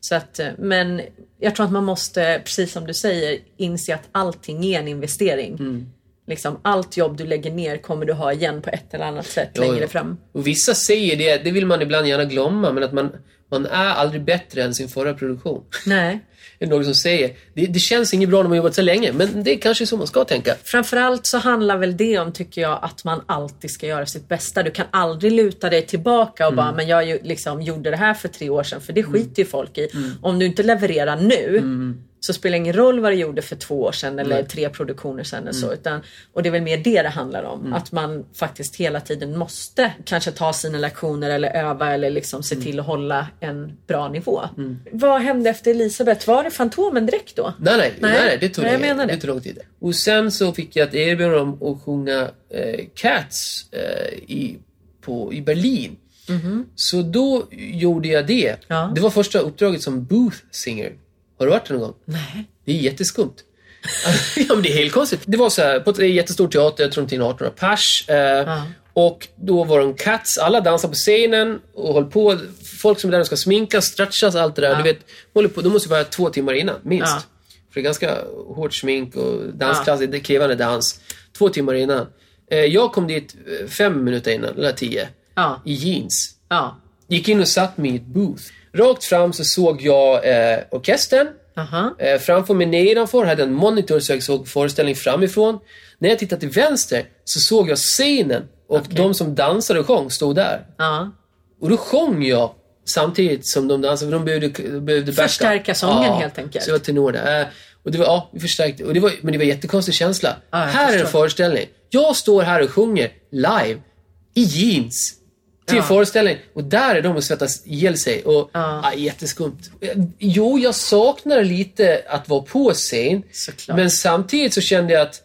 Så att, eh, men jag tror att man måste, precis som du säger, inse att allting är en investering. Mm. Liksom, allt jobb du lägger ner kommer du ha igen på ett eller annat sätt Ja, längre fram. Och vissa säger det, det vill man ibland gärna glömma, men att man, man är aldrig bättre än sin förra produktion. Nej. Det är någon som säger. Det, det känns inget bra när man jobbat så länge, men det är kanske så man ska tänka. Framförallt så handlar väl det om, tycker jag, att man alltid ska göra sitt bästa. Du kan aldrig luta dig tillbaka och bara, men jag liksom gjorde det här för tre år sedan, för det skiter ju folk i. Om du inte levererar nu, så spelar det ingen roll vad du gjorde för två år sedan eller tre produktioner sedan. Eller så, utan, och det är väl mer det det handlar om. Att man faktiskt hela tiden måste kanske ta sina lektioner eller öva eller liksom se till att hålla en bra nivå. Vad hände efter Elisabeth? Var det Fantomen direkt då? Nej, nej, nej, Nej. det tog Nej, jag menar det. det tog lång tid. Och sen så fick jag ett erbjudande om att sjunga eh, Cats eh, i, på, i Berlin. Så då gjorde jag det. Ja. Det var första uppdraget som booth singer. Har du varit det någon gång? Nej. Det är jätteskumt. ja, men det är helt konstigt. Det var så här, på en jättestor teater, jag tror de till 1800 pers. Eh, Och då var de cats, alla dansar på scenen och håller på. Folk som är där ska sminkas, stretchas, allt det där. Du vet, håller på, de måste vara två timmar innan, minst. Ja. För det är ganska hårt smink och dansklass, det är krävande dans. Två timmar innan. Eh, jag kom dit eh, fem minuter innan, eller tio. I jeans. Gick in och satt mig i ett booth. Rakt fram så såg jag eh, orkestern. Aha. Eh, framför mig nedanför hade en monitor så jag såg föreställningen framifrån. När jag tittade till vänster så såg jag scenen och de som dansade och sjöng stod där. Ja. Och då sjöng jag samtidigt som de dansade, för de behövde, de behövde. Förstärka sången helt enkelt. Så jag var tenor där. Eh, Och det var, ja, vi förstärkte. Och det var, men det var en jättekonstig känsla. Ja, jag här är en förstår. föreställning. Jag står här och sjunger live i jeans till Ja. föreställning och där är de och svettas ihjäl sig. Och, Ja. ja, jätteskumt. Jo, jag saknar lite att vara på scen. Såklart. Men samtidigt så kände jag att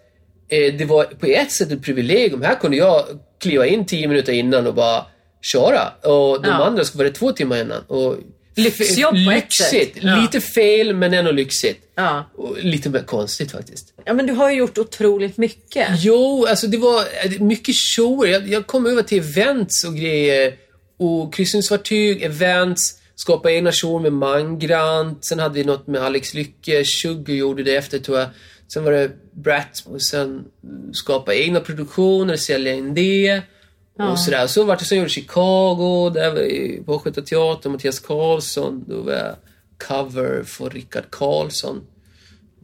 eh, det var på ett sätt ett privilegium. Här kunde jag kliva in tio minuter innan och bara köra. Och de Ja. andra skulle vara två timmar innan. Och Lyxjobb på ett lyxigt. sätt. Ja. Lite fel, men ändå lyxigt. Ja. Och lite mer konstigt faktiskt. ja, men du har ju gjort otroligt mycket. Jo, alltså det var eh, mycket shower. Jag, jag kom över till events och grejer. Och kryssningsfartyg, events, skapa egna shower med Mangrant. Sen hade vi något med Alex Lycke. Sugar gjorde det efter tror jag. Sen var det Brat och sen skapa egna produktioner, sälja in det. Och sådär. Så vart det sen gjorde Chicago, där var jag på Östgöta Teater, Mattias Karlsson. Då var jag cover för Rickard Karlsson.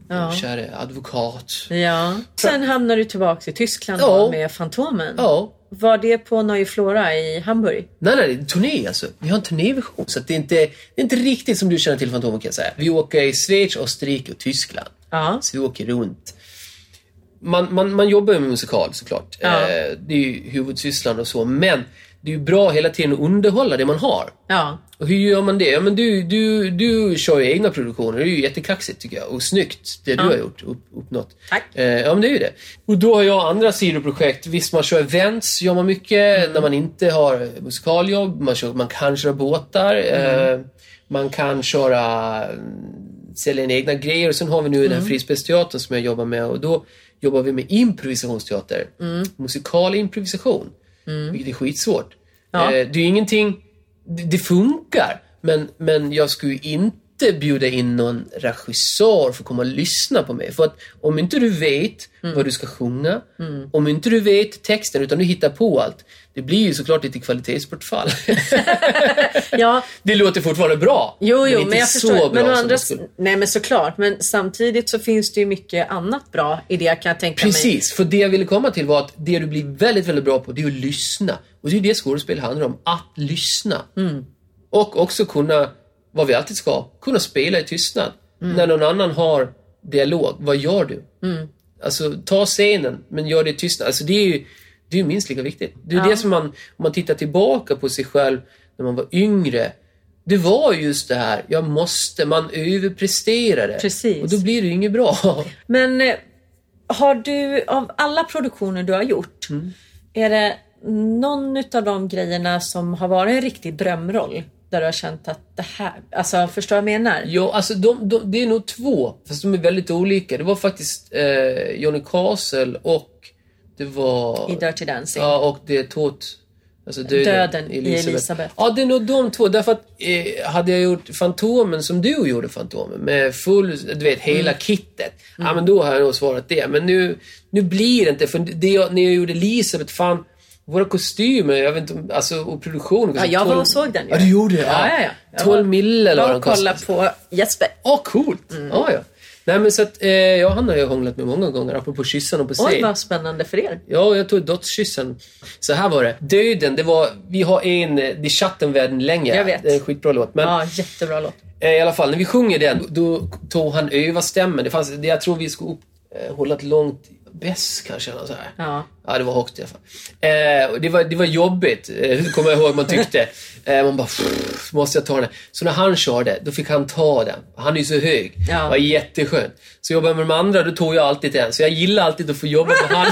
Ja. Käre advokat. Ja. Sen hamnar du tillbaka i Tyskland Ja. med Fantomen. Ja, Var det på Neue Flora i Hamburg? Nej, nej, det är turné alltså. Vi har en turnéversion. Så det, är inte, det är inte riktigt som du känner till Fantomen kan jag säga. Vi åker i Schweiz, Österrike och Tyskland. Ja. Så vi åker runt. Man, man, man jobbar ju med musikal såklart. Ja. Eh, det är ju huvudsysslan och så. Men det är ju bra hela tiden att underhålla det man har. Ja. Och hur gör man det? Ja, men du, du, du kör ju egna produktioner. Det är ju jättekaxigt tycker jag. Och snyggt, det du har gjort, upp, uppnått. Tack. Eh, ja, men det är ju det. Och då har jag andra sidoprojekt. Visst, man kör events, gör man mycket. Mm. När man inte har musikaljobb. Man, kör, man kan köra båtar. Mm. Eh, man kan köra, mm, sälja egna grejer. Och sen har vi nu Mm. den här frispelsteatern som jag jobbar med. Och då jobbar vi med improvisationsteater. Mm. Musikal improvisation. Vilket är skitsvårt. Ja. Eh, det är ju ingenting det, det funkar. Men, men jag skulle ju inte bjuda in någon regissör för att komma och lyssna på mig. För att om inte du vet Mm. vad du ska sjunga, om inte du vet texten utan du hittar på allt. Det blir ju såklart lite kvalitetsbortfall. Ja, det låter fortfarande bra. jo, jo, inte men jag så förstår. bra Men andra, skulle. nej, men såklart. Men samtidigt så finns det ju mycket annat bra i det kan jag tänka mig. Precis, för det jag ville komma till var att det du blir väldigt, väldigt bra på, det är att lyssna. Och det är det skådespel handlar om, att lyssna. Och också kunna, vad vi alltid ska, kunna spela i tystnad. När någon annan har dialog, vad gör du? Alltså, ta scenen, men gör det i tystnad. Alltså, det är ju det är minst lika viktigt. Det är Ja. det som man, om man tittar tillbaka på sig själv när man var yngre. Det var just det här, jag måste, man överpresterade. Precis. Och då blir det ju inget bra. Men eh, har du, av alla produktioner du har gjort, Mm. är det någon av de grejerna som har varit en riktig drömroll? Där du har känt att det här, alltså förstår vad jag menar? Ja, alltså de, de, det är nog två, fast de är väldigt olika. Det var faktiskt eh, Johnny Castle och det var... I Dirty Dancing. Ja, och det är Tot... Alltså döden, Döden i Elisabeth. Ja, det är nog de två. Därför att eh, hade jag gjort Fantomen som du gjorde Fantomen med full, du vet, hela Mm. kittet. Ja, men då har jag nog svarat det. Men nu, nu blir det inte. För det jag, när jag gjorde Elisabeth, fan, våra kostymer, jag vet inte alltså, och produktionen. Ja, jag var och såg den ju. Ja, du gjorde det? Ja, ja, ja. Jag 12 var- mille eller vad och de kolla på Jesper. Ja, coolt. Mm. Ja, ja. Nej, men så att, eh, jag och han har ju hånglat med många gånger, apropå kyssarna på Oj, scen. vad spännande för er. Ja, jag tog dödskyssen. Så här var det. Döden, det var... Vi har en... eh, Det är chatten länge. Jag vet. Det är en skitbra låt. Men Ja, jättebra låt. eh, i alla fall, när vi sjunger den, då tog han öva stämmen. Det fanns, det, jag tror vi skulle upp, eh, hålla ett långt bäst kanske. Eller så här. Ja. Ja, det var högt i alla fall. Eh, det, var, det var jobbigt, eh, kommer jag ihåg man tyckte. Eh, man bara, "Pff, måste jag ta den? Så när han körde, då fick han ta den. Han är ju så hög. Ja. Det var jätteskönt. Så jobbade jag med de andra, då tog jag alltid den. Så jag gillar alltid att få jobba med han.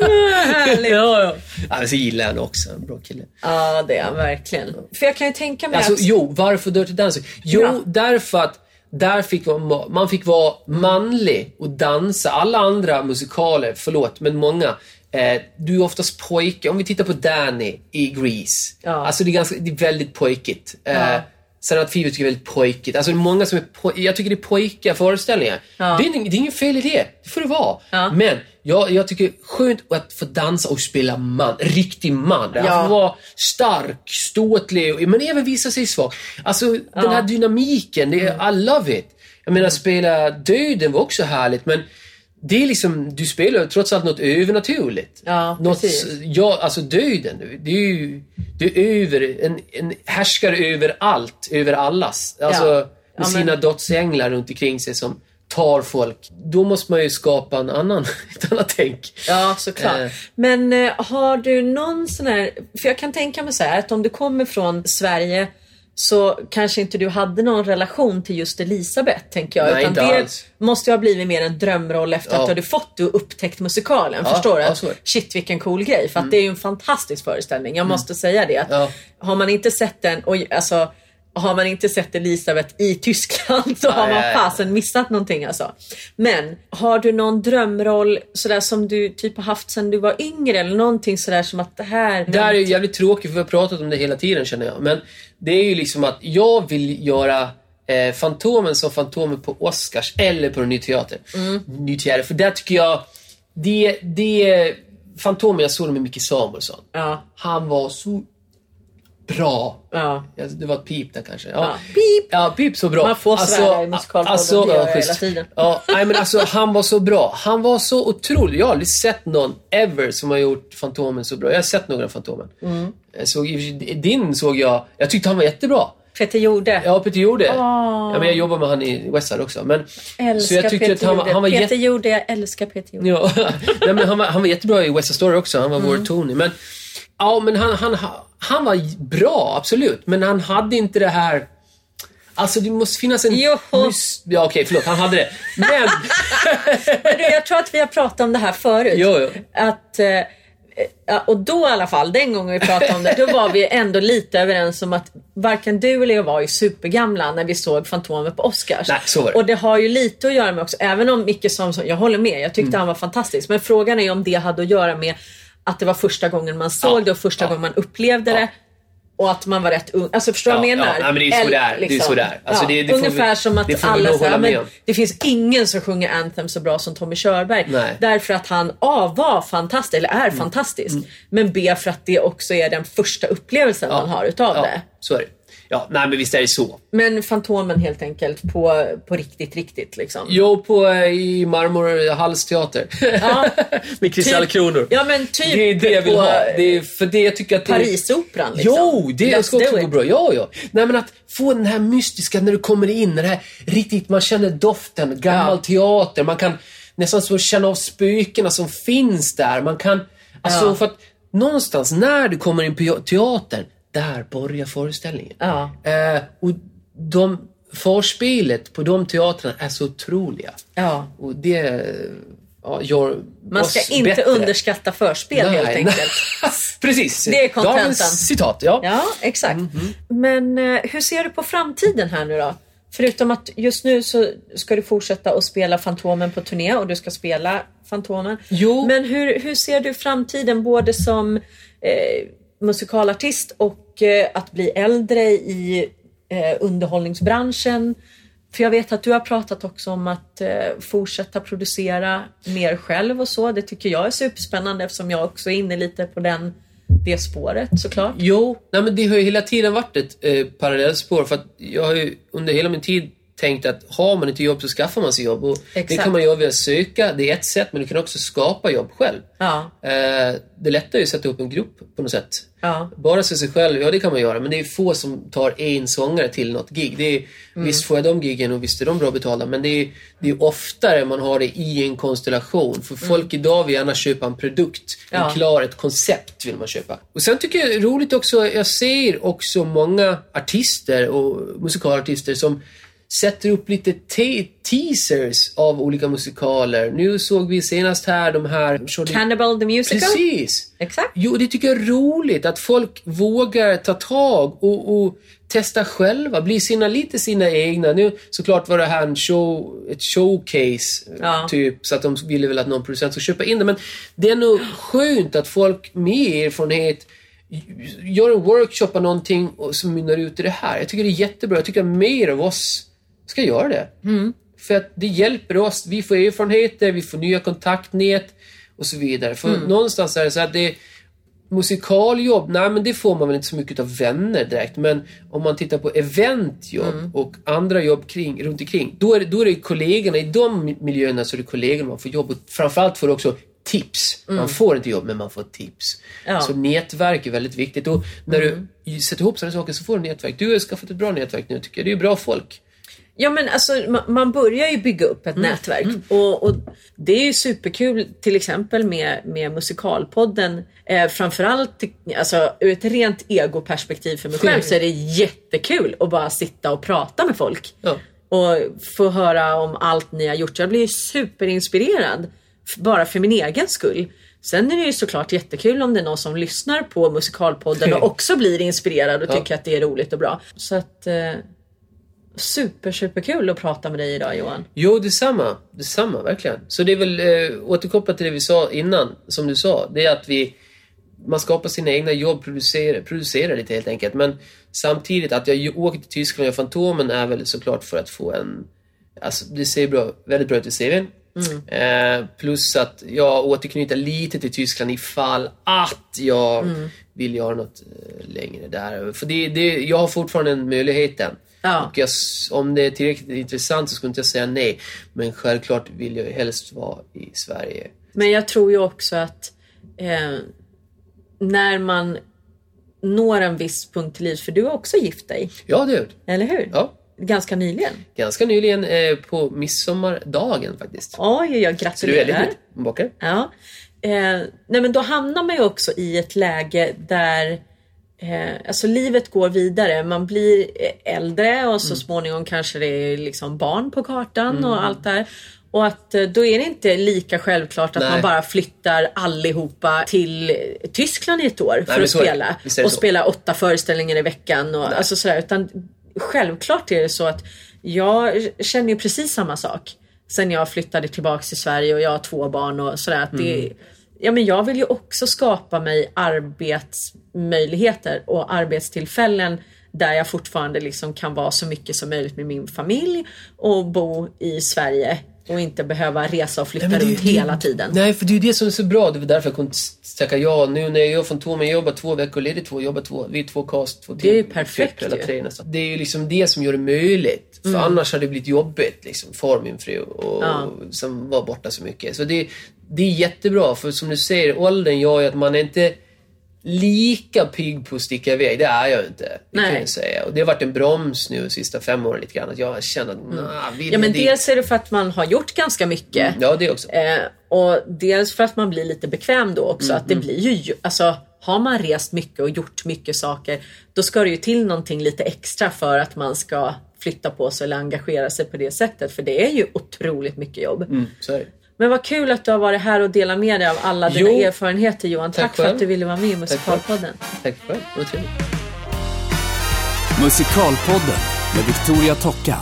Härligt. ja, ja. ja, så gillar jag också. En bra kille. Ja, det är han verkligen. För jag kan ju tänka mig Alltså, att... jo, varför Dirty Dancing? Jo, Ja. därför att där fick man, man fick vara manlig och dansa. Alla andra musikaler, förlåt, men många. Eh, du är oftast pojke. Om vi tittar på Danny i Grease. Ja. Alltså det är, ganska, det är väldigt pojkigt. Eh, Ja. Sen att Fever tycker är väldigt pojkigt. Alltså det är många som är poj- Jag tycker det är pojkiga föreställningar. Ja. Det, är, det är inget fel i det. Det får det vara. Ja. Men jag, jag tycker skönt att få dansa och spela man. Riktig man. Att Ja. få vara stark, ståtlig, men även visa sig svag. Alltså den här dynamiken, det är, I love it. Jag menar, spela döden var också härligt, men det är liksom, du spelar trots allt något övernaturligt. Ja, något, precis. ja, alltså döden, det är ju det är över, en, en härskare över allt, över allas. Alltså Ja. med Ja, sina men- dödsänglar runt omkring sig som tar folk. Då måste man ju skapa en annan, ett annat tänk. Ja, såklart. Eh. Men eh, har du någon sån här... För jag kan tänka mig så här att om du kommer från Sverige så kanske inte du hade någon relation till just Elisabeth, tänker jag. Nej, Utan inte det alls. måste ju ha blivit mer en drömroll efter Ja. att du hade fått du upptäckt musikalen. Ja, förstår du? ja, det. Shit vilken cool grej. För att det är ju en fantastisk föreställning. Jag måste säga det. Att Mm. Ja. Har man inte sett den, och alltså har man inte sett Elisabeth i Tyskland så har man fasen missat någonting alltså. Men har du någon drömroll sådär som du typ har haft sedan du var yngre eller någonting sådär som att det här... Det här är ju jävligt tråkigt för vi har pratat om det hela tiden känner jag. Men det är ju liksom att jag vill göra eh, Fantomen som Fantomen på Oscars eller på en ny teater. Mm. Ny teater. För där tycker jag, det, det Fantomen, jag såg det med Micke Samuelsson. Ja, Han var så bra. ja. Det var ett pip där kanske. Ja. Pip! Ja, pip så bra. Man får svära i musikalpodden, det gör jag hela tiden. Ja, nej, men alltså, han var så bra. Han var så otrolig. Jag har aldrig sett någon ever som har gjort Fantomen så bra. Jag har sett några Fantomen. Mm. Sig- din såg jag. Jag tyckte han var jättebra. Peter Jorde. Ja, Peter gjorde. Ja, men jag jobbar med han i Westside också. Men, Älskar så jag tyckte Peter att han, Jorde. han var Peter. Jorde, jag älskar Peter Jorde. Ja, nej, men han, var, han var jättebra i West Side Story också. Han var Mm. vår Tony. Men, ja, men han, han, han var bra, absolut. Men han hade inte det här... Alltså det måste finnas en... Jo. Mys- ja, okej, förlåt. Han hade det. Men... Men du, jag tror att vi har pratat om det här förut. Jo, jo. Att, eh, ja, och då i alla fall, den gången vi pratade om det, då var vi ändå lite överens om att varken du eller jag var ju supergamla när vi såg Fantomen på Oscars. Nej, så var det. Och det har ju lite att göra med också, även om Micke Samuelsson, jag håller med, jag tyckte Mm. han var fantastisk. Men frågan är om det hade att göra med att det var första gången man såg Ja, det och första ja. gången man upplevde Ja. det. Och att man var rätt ung. Alltså förstår du vad jag Ja, menar? ja, men det är så. Det är så. Alltså, det- det ungefär vi- som att alla säger, men det finns ingen som sjunger Anthem så bra som Tommy Körberg. Nej. Därför att han A var fantastisk, eller Mm. är fantastisk. Men B för att det också är den första upplevelsen man har utav det. så är det. Ja, nej men visst är det så. Men Fantomen helt enkelt på, på riktigt, riktigt liksom. Jag på i Marmorhalls teater. Ja. Med kristallkronor. Ja men typ Det är det jag vill ha. Det är för det jag tycker att det. Parisoperan liksom. Jo, det Let's ska också gå bra. Ja, ja. Nej, men att få den här mystiska när du kommer in, det här riktigt, man känner doften, gammal Ja. teater, man kan nästan så känna av spökena som finns där. Man kan, alltså Ja. för att någonstans när du kommer in på teatern, där börjar föreställningen. Ja. Eh, och de, förspelet på de teatrarna är så otroliga. Ja. Och det ja, gör Man oss ska inte bättre. underskatta förspel helt Nej, enkelt. nej. Precis. Det är kontentan. Dagens citat, ja. Ja, exakt. Mhm. Men eh, hur ser du på framtiden här nu då? Förutom att just nu så ska du fortsätta att spela Fantomen på turné och du ska spela Fantomen. Jo. Men hur, hur ser du framtiden både som eh, musikalartist och eh, att bli äldre i eh, underhållningsbranschen? För jag vet att du har pratat också om att eh, fortsätta producera mer själv och så. Det tycker jag är superspännande eftersom jag också är inne lite på den, det spåret såklart. Jo, nej men det har ju hela tiden varit ett eh, parallellspår för att jag har ju under hela min tid tänkt att har man inte jobb så skaffar man sig jobb. Och det kan man göra via att söka, det är ett sätt, men du kan också skapa jobb själv. Ja. Eh, det är lättare att sätta upp en grupp på något sätt. Ja. Bara se sig själv, ja det kan man göra, men det är få som tar en sångare till något gig. Det är, Mm. Visst får jag de giggen och visst är de bra betalda, men det är, det är oftare man har det i en konstellation. För folk idag vill gärna köpa en produkt, Mm. Ja. en klar, ett koncept vill man köpa. Och sen tycker jag det är roligt också, jag ser också många artister och musikalartister som sätter upp lite te- teasers av olika musikaler. Nu såg vi senast här de här... Cannibal the Musical. Precis! Exakt. Jo, det tycker jag är roligt att folk vågar ta tag och, och testa själva, bli sina, lite sina egna. Nu såklart var det här en show, ett showcase, Ja. typ, så att de ville väl att någon producent skulle köpa in det. Men det är nog skönt att folk med erfarenhet gör en workshop av någonting och som mynnar ut i det här. Jag tycker det är jättebra. Jag tycker mer av oss ska göra det. För att det hjälper oss. Vi får erfarenheter, vi får nya kontaktnät och så vidare. För någonstans är det så att det musikaljobb, nej men det får man väl inte så mycket av vänner direkt. Men om man tittar på eventjobb och andra jobb kring, runt omkring. Då är, det, då är det kollegorna, i de miljöerna så är det kollegorna man får jobb. Och framförallt får du också tips. Man får inte jobb, men man får tips. Ja. Så nätverk är väldigt viktigt. Och när du sätter ihop sådana saker så får du nätverk. Du har skaffat ett bra nätverk nu tycker jag. Det är ju bra folk. Ja men alltså ma- man börjar ju bygga upp ett nätverk och, och det är ju superkul till exempel med, med musikalpodden. Eh, framförallt alltså, ur ett rent egoperspektiv för mig själv så är det jättekul att bara sitta och prata med folk. Ja. Och få höra om allt ni har gjort. Jag blir ju superinspirerad. Bara för min egen skull. Sen är det ju såklart jättekul om det är någon som lyssnar på musikalpodden och också blir inspirerad och Ja. tycker att det är roligt och bra. Så att eh, super superkul att prata med dig idag Johan. Jo, detsamma. Detsamma, verkligen. Så det är väl eh, återkopplat till det vi sa innan, som du sa. Det är att vi man skapar sina egna jobb, producerar, producerar lite helt enkelt. Men samtidigt att jag åker till Tyskland och gör Fantomen är väl såklart för att få en... Alltså det ser bra, väldigt bra ut i CVn. Eh, plus att jag återknyter lite till Tyskland ifall att jag vill göra något eh, längre där. För det, det, jag har fortfarande den möjligheten. Ja. Och jag, om det är tillräckligt intressant så skulle inte jag säga nej. Men självklart vill jag helst vara i Sverige. Men jag tror ju också att eh, när man når en viss punkt i livet, för du har också gift dig, Ja, det har eller hur? Ja. Ganska nyligen. Ganska nyligen eh, på midsommardagen faktiskt. Oj, jag Så du är gratulerar. väldigt bakare. Ja. Eh, nej men då hamnar man ju också i ett läge där eh, alltså livet går vidare. Man blir eh, äldre och så småningom kanske det är liksom barn på kartan och allt där. Och att eh, då är det inte lika självklart att Nej. man bara flyttar allihopa till Tyskland i ett år för men att det. spela. Det Och spela åtta föreställningar i veckan. Och, alltså sådär, utan självklart är det så att jag känner ju precis samma sak. Sen jag flyttade tillbaks till Sverige och jag har två barn och sådär. Att det, Mm. Ja, men jag vill ju också skapa mig arbetsmöjligheter och arbetstillfällen där jag fortfarande liksom kan vara så mycket som möjligt med min familj och bo i Sverige och inte behöva resa och flytta Nej, runt ju- hela tiden. Nej, för det är ju det som är så bra. Det var därför jag kunde tacka ja. Nu när jag gör Fantomen, jag jobbar två veckor ledigt, två, jobbar två, vi är två cast, två Det är ju team, perfekt ju. Det är ju liksom det som gör det möjligt. För annars hade det blivit jobbigt liksom, för min fru och Ja. som var borta så mycket. Så det, det är jättebra, för som du säger, åldern gör ju att man är inte lika pigg på att sticka iväg. Det är jag inte. Det kan Nej. jag säga. Och det har varit en broms nu de sista fem åren lite grann. Att jag känner att, nah, vill Ja men dit? dels är det för att man har gjort ganska mycket. Ja, det också. Eh, och dels för att man blir lite bekväm då också. Att det Mm, blir ju, alltså har man rest mycket och gjort mycket saker. Då ska det ju till någonting lite extra för att man ska flytta på sig eller engagera sig på det sättet. För det är ju otroligt mycket jobb. Mm. Men vad kul att du har varit här och delat med dig av alla dina Jo. erfarenheter Johan. Tack, Tack för själv. att du ville vara med i. Musikalpodden. Tack själv. Det var trevligt. Musikalpodden med Victoria Tocka.